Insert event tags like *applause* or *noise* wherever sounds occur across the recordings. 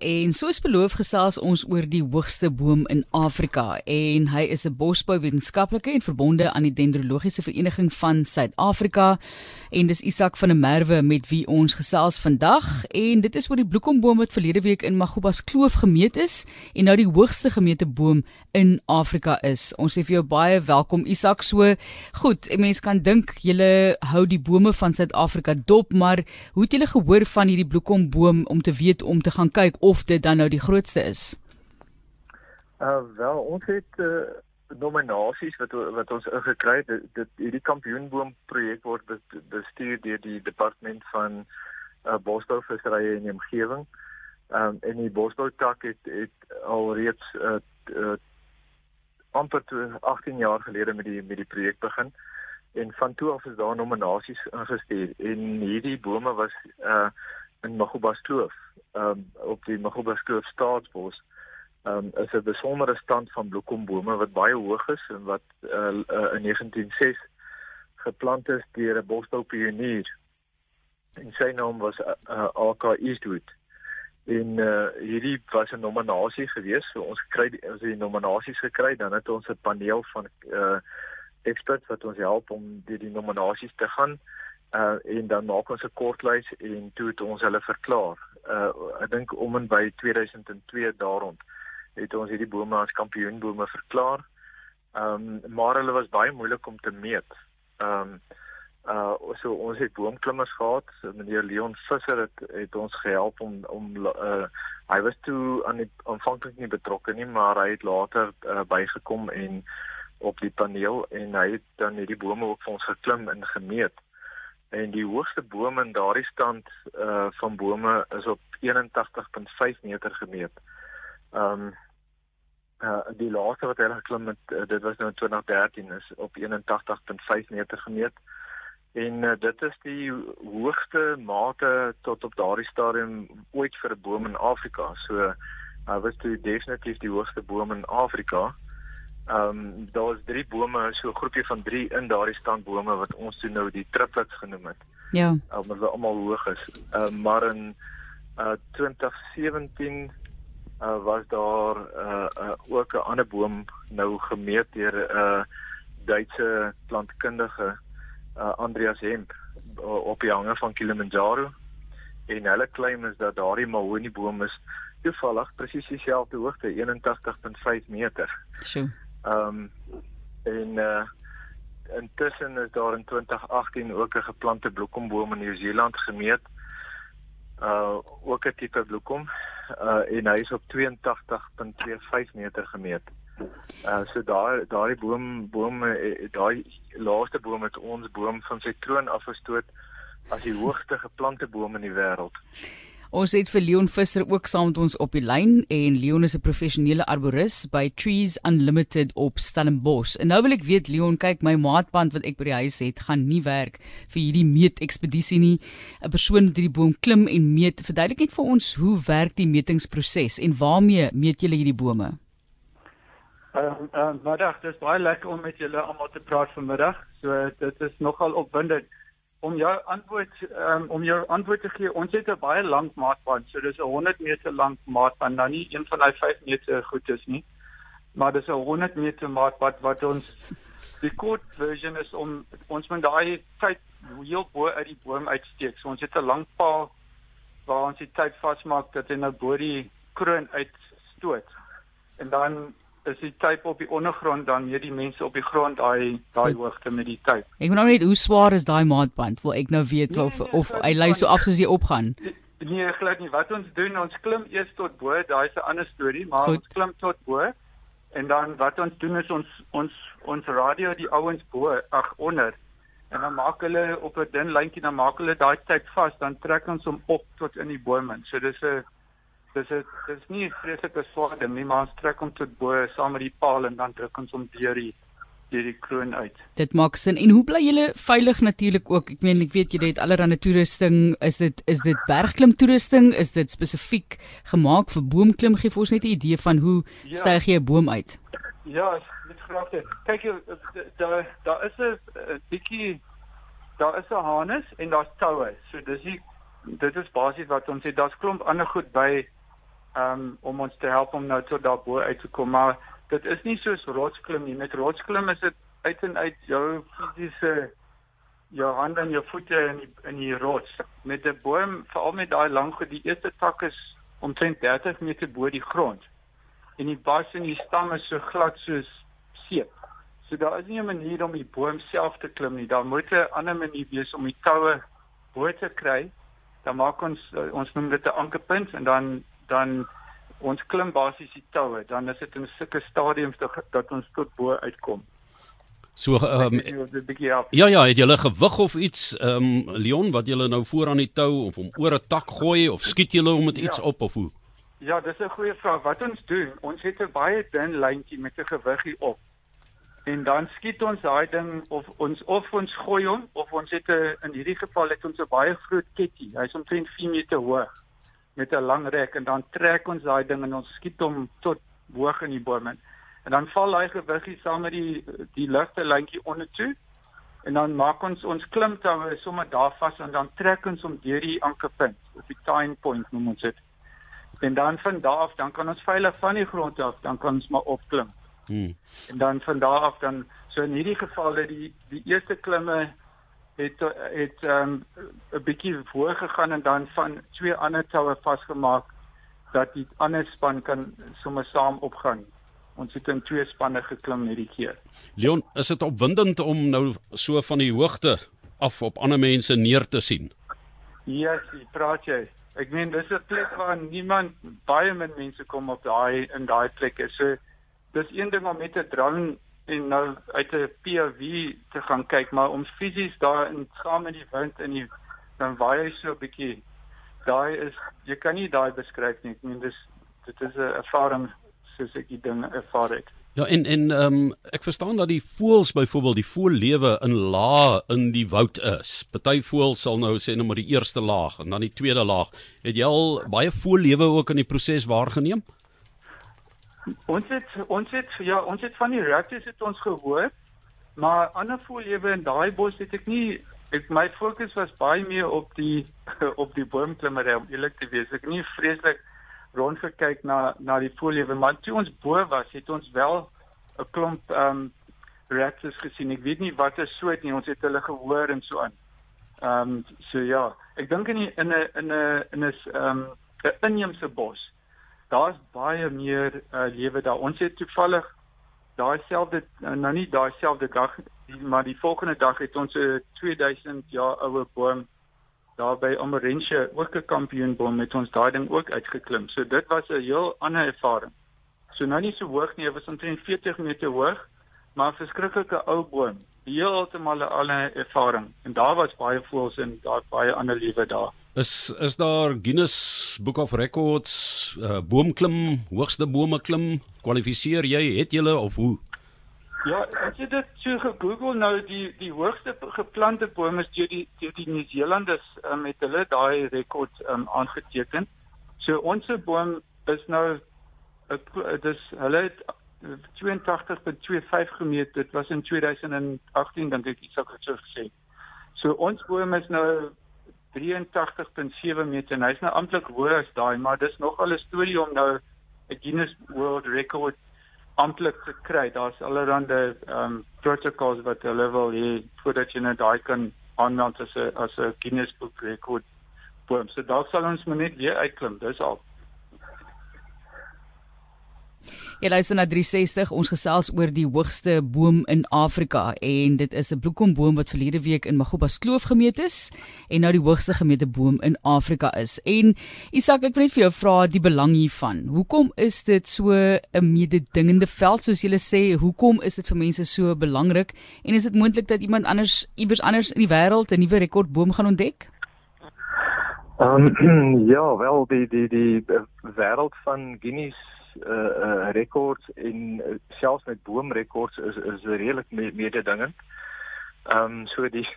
en soos beloof gesels ons oor die hoogste boom in Afrika en hy is 'n bosbouwetenskaplike en verbonde aan die Dendrologiese Vereniging van Suid-Afrika en dis Isak van der Merwe met wie ons gesels vandag en dit is oor die bloekomboom wat verlede week in Magubas Kloof gemeet is en nou die hoogste gemeete boom in Afrika is. Ons sê vir jou baie welkom Isak. So goed, 'n mens kan dink julle hou die bome van Suid-Afrika dop, maar hoe het julle gehoor van hierdie bloekomboom om te weet om te gaan kyk of dit dan nou die grootste is? Uh wel, ons het uh nominasies wat wat ons ingekry het. Dit hierdie kampioenboom projek word bestuur deur die departement van uh bosbou, visserye en omgewing. Um en die bosbou tak het het al reeds uh, uh amper 18 jaar gelede met die met die projek begin en van toe af is daar nominasies ingestuur en hierdie bome was uh in Magubas Kloof um, op die Magubas Kloof staatsbos um, is 'n besondere stand van bloekombome wat baie hoog is en wat uh, uh, in 1906 geplant is deur 'n bosboupionier. En sy naam was uh, uh, AK Eastwood. En uh, hierdie was 'n nominasie gewees, so ons kry ons het die nominasies gekry, dan het ons 'n paneel van uh experts wat ons help om die, die nominasies te gaan uh en dan maak ons 'n kortlys en toe het ons hulle verklaar. Uh ek dink om en by 2002 daaroond het ons hierdie bome as kampioenbome verklaar. Um maar hulle was baie moeilik om te meet. Um uh so ons het boomklimmers gehad. So meneer Leon Visser het het ons gehelp om om uh hy was toe aan die aanvanklik nie betrokke nie, maar hy het later uh, bygekom en op die paneel en hy het dan hierdie bome ook vir ons geklim en gemeet en die hoogste bome in daardie stand uh van bome is op 81.5 meter gemeet. Um uh die laaste wat hulle geklim het, uh, dit was nou in 2013 is op 81.5 meter gemeet. En uh, dit is die hoogste mate tot op daardie stadium ooit vir 'n boom in Afrika. So uh was dit definitief die hoogste boom in Afrika. Ehm um, daar is drie bome, so 'n groepie van 3 in daardie standbome wat ons toe nou die triplets genoem het. Ja. Omdat hulle almal hoog is. Ehm uh, maar in uh 2017 uh was daar uh, uh ook 'n ander boom nou gemeet deur 'n uh, Duitse plantkundige uh Andreas Hemp op die hange van Kilimanjaro. En hulle claim is dat daardie mahonieboom is toevallig presies dieselfde hoogte, 81.5 meter. Sjoe. Ehm um, en uh intussen is daar in 2018 ook 'n geplante bloekomboom in Nieu-Seeland gemeet. Uh ook 'n tipe bloekom. Uh en hy is op 82.25 meter gemeet. Uh so daar daai boom boom daai laaste boom het ons boom van sy troon afgestoot as die hoogste geplante boom in die wêreld. Ons het vir Leon Visser ook saam met ons op die lyn en Leon is 'n professionele arboris by Trees Unlimited op Stellenbosch. En nou wil ek weet Leon, kyk my maatband wat ek by die huis het, gaan nie werk vir hierdie meet ekspedisie nie. 'n Persoon moet hierdie boom klim en meet. Verduidelik net vir ons hoe werk die metingsproses en waarmee meet julle hierdie bome? Ehm um, uh, middag, dit is baie lekker om met julle almal te praat vanmiddag. So dit is nogal opwindend om jou antwoord um, om jou antwoord te gee, ons het 'n baie lank maatband, so dis 'n 100 meter lank maatband, nou nie een van daai 5 meter goed is nie. Maar dis 'n 100 meter maatband wat ons die kort version is om ons moet daai tyd heel bo uit die boom uitsteek. So ons het 'n lang paal waar ons die tyd vasmaak dat hy nou bo die kroon uitstoot. En dan is die tyd op die ondergrond dan hier die mense op die grond daai daai hoogte met die tyd. Ek wil nou net hoe swaar is daai maatband? Wil ek nou weet nee, of nee, of hy lei so af soos hy opgaan? Nee, glad nie. Wat ons doen, ons klim eers tot bo, daai is 'n ander storie, maar Goed. ons klim tot bo en dan wat ons doen is ons ons ons radio die ouens bo, ag onder en dan maak hulle op 'n dun lyntjie dan maak hulle daai tyd vas, dan trek ons hom op tot in die bome. So dis 'n dis is dis nie vreeslike swaar ding nie, maar ons trek hom tot bo saam met die paal en dan druk ons hom deur die deur die kroon uit. Dit maak sin. En hoe bly julle veilig natuurlik ook? Ek meen ek weet julle het allerlei toerusting. Is dit is dit bergklim toerusting? Is dit spesifiek gemaak vir boomklim? Gee vir ons net 'n idee van hoe ja. styg jy 'n boom uit? Ja, dit graagte. Kyk jy daar daar is 'n bietjie daar is 'n harnas en daar's toue. So dis die dit is basies wat ons het. Daar's klomp ander goed by um, om ons te help om nou tot daarbo uit te kom. Maar dit is nie soos rotsklim nie. Met rotsklim is dit uit en uit jou fisiese jou hande en jou voete in die, in die rots. Met 'n boom, veral met daai lang goed, die eerste tak is omtrent 30 meter bo die grond. En die bas en die stam is so glad soos seep. So daar is nie 'n manier om die boom self te klim nie. Daar moet 'n ander manier wees om die toue bo te kry. Dan maak ons ons noem dit 'n ankerpunt en dan dan ons klim basies die toue. Dan is dit in sulke stadiums dat, dat ons tot bo uitkom. So ehm um, Ja ja, het julle gewig of iets ehm um, Leon wat julle nou voor aan die tou of om oor 'n tak gooi of skiet julle om met iets ja. op of hoe? Ja, dis 'n goeie vraag. Wat ons doen, ons het 'n baie dun lyntjie met 'n gewiggie op. En dan skiet ons daai ding of ons of ons gooi hom of ons het 'n in hierdie geval het ons 'n baie groot ketty. Hy's omtrent 4 meter hoog met 'n lang rek en dan trek ons daai ding en ons skiet hom tot hoog in die boom in. En dan val daai gewiggie saam met die die ligte lyntjie onder toe. En dan maak ons ons klimtoue sommer daar vas en dan trek ons hom deur die ankerpunt, op die tying point noem ons dit. En dan van daar af dan kan ons veilig van die grond af, dan kan ons maar opklim. Hmm. En dan van daar af dan so in hierdie geval dat die die eerste klimme het het ehm um, 'n bietjie voor gegaan en dan van twee ander toue vasgemaak dat die ander span kan sommer saam opgaan. Ons het in twee spanne geklim hierdie keer. Leon, is dit opwindend om nou so van die hoogte af op ander mense neer te sien? Ja, yes, praat jy. Ek meen dis 'n plek waar niemand baie min mense kom op daai in daai plekke. So dis een ding om met 'n drone en nou uit 'n POV te gaan kyk, maar om fisies daar in saam met die wind in die dan waai hy so 'n bietjie. Daai is jy kan nie daai beskryf nie. Ek meen dis dit is 'n ervaring soos ek die ding ervaar het. Ja en en ehm um, ek verstaan dat die voëls byvoorbeeld die voëllewe in lae in die woud is. Party voëls sal nou sê net maar die eerste laag en dan die tweede laag. Het jy al baie voëllewe ook in die proses waargeneem? Ons het ons het ja, ons het van die raptors het ons gehoor, maar ander voëllewe in daai bos het ek nie ek my fokus was baie meer op die *laughs* op die boomklimmery om eerlik te wees. Ek nie vreeslik rondgekyk na na die voëllewe, maar toe ons bo was, het ons wel 'n klomp ehm um, raptors gesien. Ek weet nie wat is soet nie, ons het hulle gehoor en so aan. Ehm um, so ja, ek dink in die, in 'n in 'n in 'n ehm 'n inheemse bos. Daar's baie meer uh, lewe daar. Ons het toevallig daai selfde nou nie daai selfde dag maar die volgende dag het ons 'n 2000 jaar ou boom daar by Omorense ook 'n kampioenboom met ons daai ding ook uitgeklim. So dit was 'n heel ander ervaring. So nou nie so hoog nie, was omtrent 40 meter hoog, maar 'n verskriklike ou boom. Heeltemal 'n ander ervaring. En daar was baie voëls en daar baie ander lewe daar. Is is daar Guinness Book of Records uh, boomklim, hoogste bome klim? Kwalifiseer jy? Het jy of hoe? Ja, as jy dit so gegoogel nou die die hoogste geplante bome is deur die deur die Nieu-Seelanders um, met hulle daai rekord um, aangeteken. So ons boom is nou dis hulle het 82.25 gemeet. Dit was in 2018 dink ek iets so gesê. So ons boom is nou 83.7 meter. Hy's nou amptelik hoër as daai, maar dis nog al 'n storie om nou 'n Guinness World Record amptelik gekry. Daar's allerlei ehm um, protocols wat hulle wil hê voordat jy nou daai kan aanmeld as 'n as 'n Guinness Book Record. So dalk sal ons maar net weer uitklim. Dis al. Jy luister na 360. Ons gesels oor die hoogste boom in Afrika en dit is 'n bloekomboom wat verlede week in Magobas Kloof gemeet is en nou die hoogste gemeete boom in Afrika is. En Isak, ek wil net vir jou vra die belang hiervan. Hoekom is dit so 'n mededingende veld soos jy sê? Hoekom is dit vir mense so belangrik? En is dit moontlik dat iemand anders iewers anders in die wêreld 'n nuwe rekordboom gaan ontdek? Ehm um, *clears throat* ja, wel die die die wêreld van Guinness uh, uh rekords en uh, selfs met boomrekords is is redelik mededingend. Ehm um, so die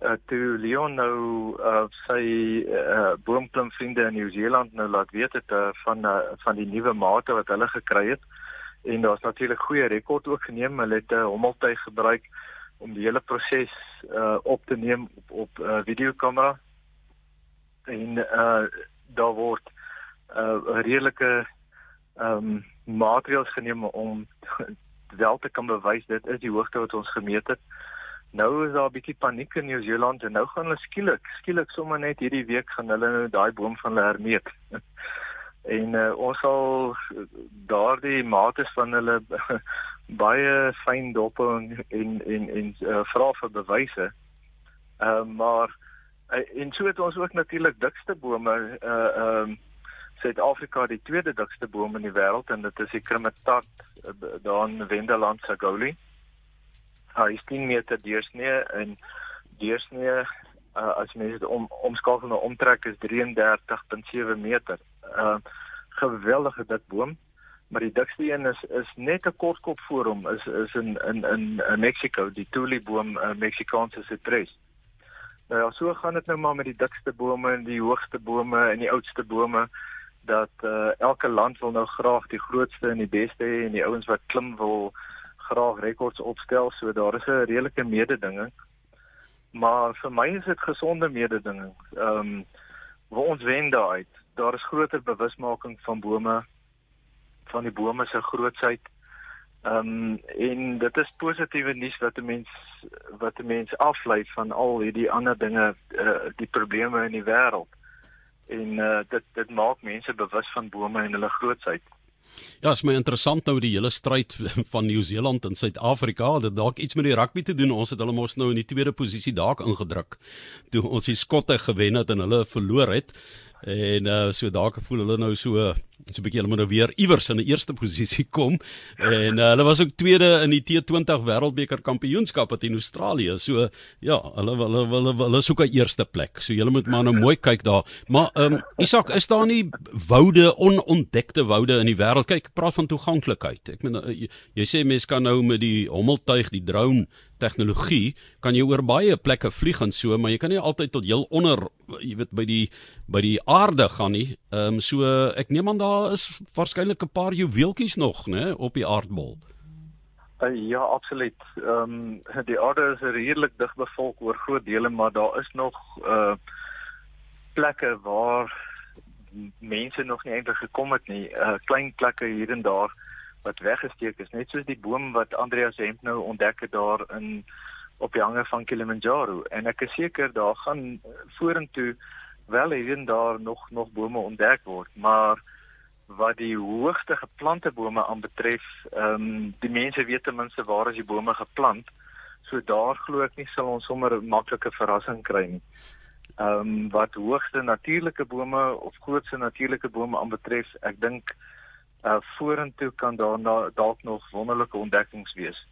uh, toe Leon nou uh, sy uh, boomklimvriende in Nieu-Seeland nou laat weet het uh, van uh, van die nuwe mate wat hulle gekry het en daar's natuurlik goeie rekord ook geneem. Hulle het 'n uh, hommeltuig gebruik om die hele proses uh, op te neem op op uh, videokamera en uh, daar word uh redelike ehm um, maatreëls geneem om *laughs* wel te kan bewys dit is die hoogte wat ons gemeet het. Nou is daar 'n bietjie paniek in Nieu-Seeland en nou gaan hulle skielik, skielik sommer net hierdie week gaan hulle nou daai boom van hulle hermeet. *laughs* en uh, ons sal daardie mates van hulle *laughs* baie fyn dop en en en, en uh, vra vir bewyse. Ehm uh, maar uh, en so het ons ook natuurlik dikste bome uh ehm uh, Suid-Afrika die tweede dikste boom in die wêreld en dit is die Krimitat uh, daar in Wendeland Sagoli. Hy is 10 meter deursnee en deursnee uh, as mens dit om omskakel na omtrek is 33.7 meter. Uh geweldige dik boom maar die dikste een is is net 'n kort kop voor hom is is in in in, in Mexico die tule boom uh, Mexicaanse citrus. Nou ja, so gaan dit nou maar met die dikste bome en die hoogste bome en die oudste bome dat uh, elke land wil nou graag die grootste en die beste hê en die ouens wat klim wil graag rekords opstel so daar is 'n redelike mededinging. Maar vir my is dit gesonde mededinging. Ehm um, waar ons wen daai daar is groter bewusmaking van bome van die bome se grootsheid. Ehm um, en dit is positiewe nuus wat 'n mens wat 'n mens aflei van al hierdie ander dinge uh, die probleme in die wêreld. En uh, dit dit maak mense bewus van bome en hulle grootsheid. Ja, is my interessant nou die hele stryd *laughs* van Nieu-Seeland en Suid-Afrika. Dit dalk iets met die rugby te doen. Ons het hulle mos nou in die tweede posisie daar ingedruk toe ons die skotte gewen het en hulle verloor het. En uh so dalk voel hulle nou so so 'n bietjie hulle moet nou weer iewers in die eerste posisie *laughs* kom. En uh, hulle was ook tweede in die T20 Wêreldbeker Kampioenskap in Australië. So ja, hulle hulle hulle hulle soek 'n eerste plek. So julle moet maar nou mooi kyk daar. Maar ehm um, Isak, is daar nie woude onontdekte woude in die wêreld? Kyk, praat van toeganklikheid. Ek meen jy, jy sê mense kan nou met die hommeltuig, die drone tegnologie kan jy oor baie plekke vlieg en so, maar jy kan nie altyd tot heel onder, jy weet by die by die aarde gaan nie. Ehm um, so ek neem aan daar is waarskynlik 'n paar juweeltjies nog, né, op die aardbol. Uh, ja, absoluut. Ehm um, die aarde is redelik dig bevolk oor groot dele, maar daar is nog uh plekke waar mense nog nie eintlik gekom het nie. Uh klein plekke hier en daar wat weggesteek is, net soos die boom wat Andreas Hemp nou ontdek het daar in op die hange van Kilimanjaro en ek is seker daar gaan vorentoe wel hier en daar nog nog bome ontdek word, maar wat die hoogste geplante bome aanbetref, ehm um, die mense weet ten minste waar is die bome geplant. So daar glo ek nie sal ons sommer 'n maklike verrassing kry nie. Ehm um, wat hoogste natuurlike bome of grootste natuurlike bome aanbetref, ek dink uh vorentoe kan daar dalk nog wonderlike ontdekkings wees.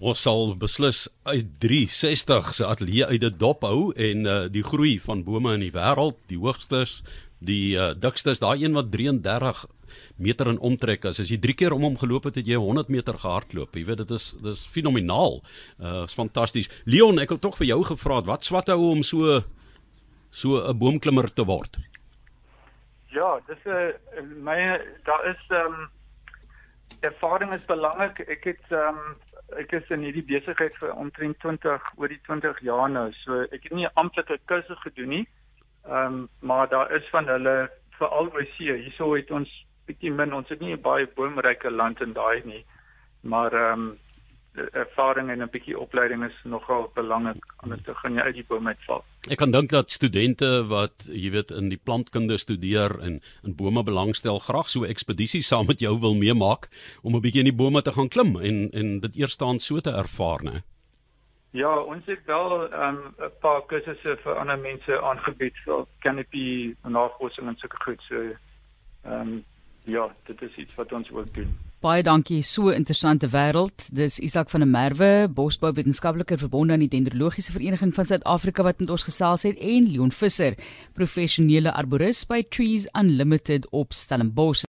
Ons sal beslis uit 360 se ateljee uit dit dop hou en uh, die groei van bome in die wêreld, die hoogstes, die uh, dikstes, daai een wat 33 meter in omtrek is. As jy 3 keer om hom geloop het, het jy 100 meter gehardloop. Jy weet dit is dis fenomenaal. Uh is fantasties. Leon, ek het tog vir jou gevra wat swat hou om so so 'n boomklimmer te word. Ja, dis 'n uh, my daar is ehm um, ervaring is belangrik. Ek het ehm um, ek is in hierdie besigheid vir omtrent 20 oor die 20 jaar nou. So ek het nie 'n amptelike kursus gedoen nie. Ehm um, maar daar is van hulle veral oor see. Hierso het ons bietjie min. Ons het nie 'n baie boomryke land in daai nie. Maar ehm um, ervaring en 'n bietjie opleiding is nogal belangrik anders te gaan jy uit die boom uitval. Ek kan dink dat studente wat jy weet in die plantkunde studeer en in bome belangstel graag so 'n ekspedisie saam met jou wil meemaak om 'n bietjie in die bome te gaan klim en en dit eerstaan so te ervaar, né? Ja, ons het wel ehm, 'n um, paar kursusse vir ander mense aangebied vir canopy navorsing en sulke goed so. Ehm um, ja, dit is iets wat ons ook doen. Baie dankie, so interessante wêreld. Dis Isak van der Merwe, Bosbou Wetenskaplike Verbonde aan die Dendrologiese Vereniging van Suid-Afrika wat met ons gesels het en Leon Visser, professionele arboris by Trees Unlimited op Stellenbosch.